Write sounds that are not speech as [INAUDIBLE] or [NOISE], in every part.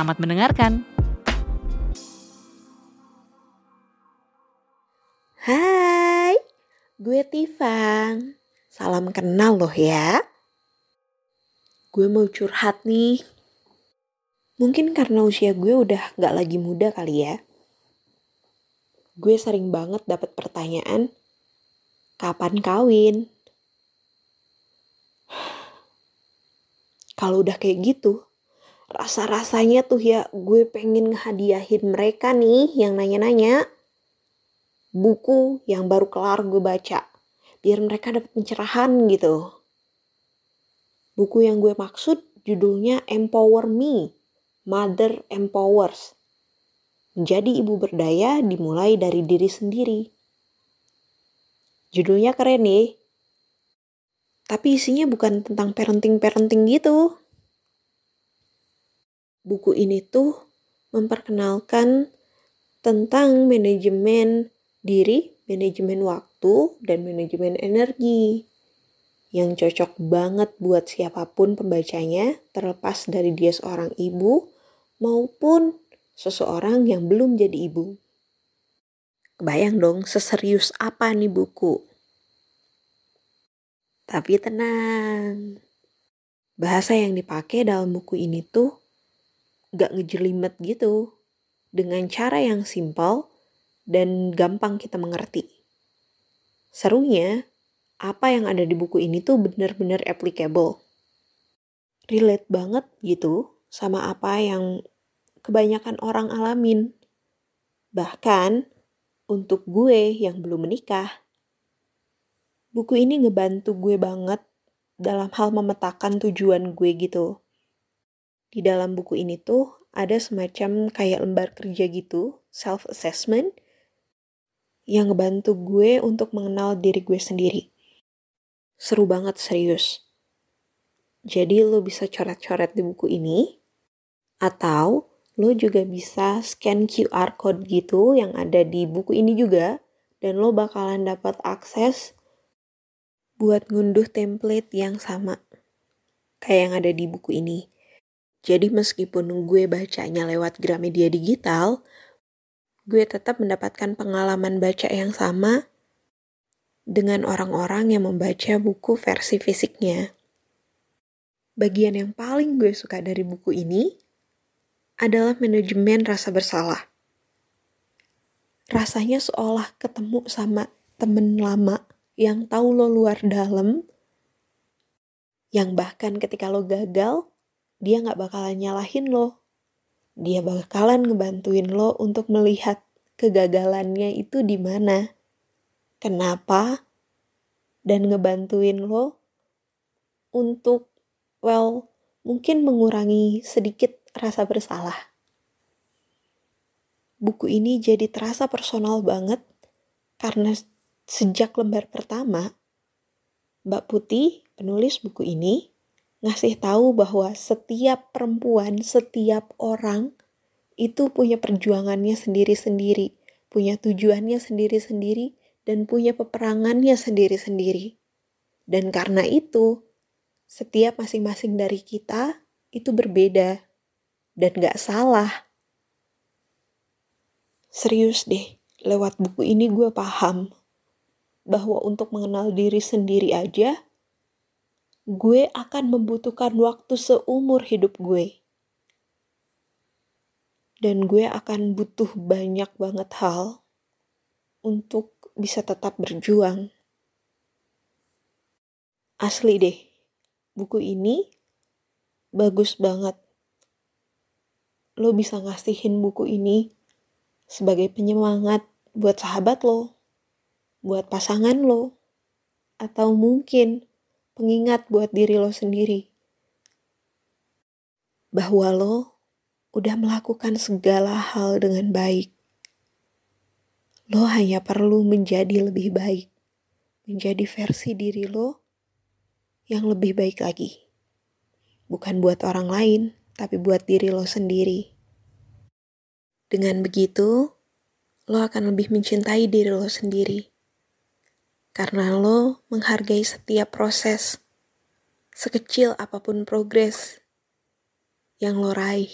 Selamat mendengarkan. Hai, gue Tifang. Salam kenal loh ya. Gue mau curhat nih. Mungkin karena usia gue udah gak lagi muda kali ya. Gue sering banget dapat pertanyaan, kapan kawin? [SIGHS] Kalau udah kayak gitu, rasa-rasanya tuh ya gue pengen ngehadiahin mereka nih yang nanya-nanya. Buku yang baru kelar gue baca biar mereka dapat pencerahan gitu. Buku yang gue maksud judulnya Empower Me Mother Empowers. Menjadi ibu berdaya dimulai dari diri sendiri. Judulnya keren nih tapi isinya bukan tentang parenting-parenting gitu buku ini tuh memperkenalkan tentang manajemen diri, manajemen waktu, dan manajemen energi yang cocok banget buat siapa pun pembacanya, terlepas dari dia seorang ibu maupun seseorang yang belum jadi ibu. Kebayang dong seserius apa nih buku. Tapi tenang, bahasa yang dipakai dalam buku ini tuh gak ngejelimet gitu. Dengan cara yang simpel dan gampang kita mengerti. Serunya, apa yang ada di buku ini tuh bener-bener applicable. Relate banget gitu sama apa yang kebanyakan orang alamin. Bahkan untuk gue yang belum menikah. Buku ini ngebantu gue banget dalam hal memetakan tujuan gue gitu di dalam buku ini tuh ada semacam kayak lembar kerja gitu, self-assessment, yang ngebantu gue untuk mengenal diri gue sendiri. Seru banget serius. Jadi lo bisa coret-coret di buku ini, atau lo juga bisa scan QR code gitu yang ada di buku ini juga, dan lo bakalan dapat akses buat ngunduh template yang sama kayak yang ada di buku ini. Jadi meskipun gue bacanya lewat Gramedia Digital, gue tetap mendapatkan pengalaman baca yang sama dengan orang-orang yang membaca buku versi fisiknya. Bagian yang paling gue suka dari buku ini adalah manajemen rasa bersalah. Rasanya seolah ketemu sama temen lama yang tahu lo luar dalam, yang bahkan ketika lo gagal, dia nggak bakalan nyalahin lo. Dia bakalan ngebantuin lo untuk melihat kegagalannya itu di mana, kenapa, dan ngebantuin lo untuk, well, mungkin mengurangi sedikit rasa bersalah. Buku ini jadi terasa personal banget karena sejak lembar pertama, Mbak Putih, penulis buku ini, ngasih tahu bahwa setiap perempuan, setiap orang itu punya perjuangannya sendiri-sendiri, punya tujuannya sendiri-sendiri, dan punya peperangannya sendiri-sendiri. Dan karena itu, setiap masing-masing dari kita itu berbeda dan gak salah. Serius deh, lewat buku ini gue paham bahwa untuk mengenal diri sendiri aja gue akan membutuhkan waktu seumur hidup gue. Dan gue akan butuh banyak banget hal untuk bisa tetap berjuang. Asli deh, buku ini bagus banget. Lo bisa ngasihin buku ini sebagai penyemangat buat sahabat lo, buat pasangan lo, atau mungkin pengingat buat diri lo sendiri. Bahwa lo udah melakukan segala hal dengan baik. Lo hanya perlu menjadi lebih baik, menjadi versi diri lo yang lebih baik lagi. Bukan buat orang lain, tapi buat diri lo sendiri. Dengan begitu, lo akan lebih mencintai diri lo sendiri. Karena lo menghargai setiap proses, sekecil apa pun progres yang lo raih.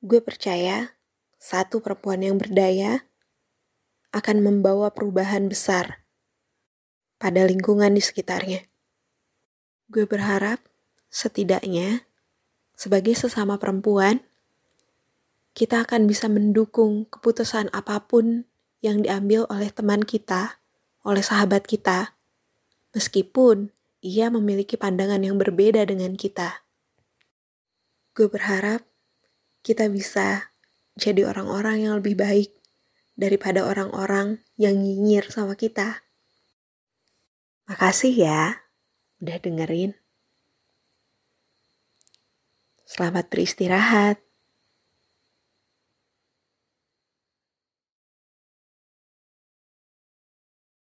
Gue percaya satu perempuan yang berdaya akan membawa perubahan besar pada lingkungan di sekitarnya. Gue berharap setidaknya sebagai sesama perempuan, kita akan bisa mendukung keputusan apa pun yang diambil oleh teman kita, oleh sahabat kita, meskipun ia memiliki pandangan yang berbeda dengan kita. Gue berharap kita bisa jadi orang-orang yang lebih baik daripada orang-orang yang nyinyir sama kita. Makasih ya udah dengerin. Selamat beristirahat.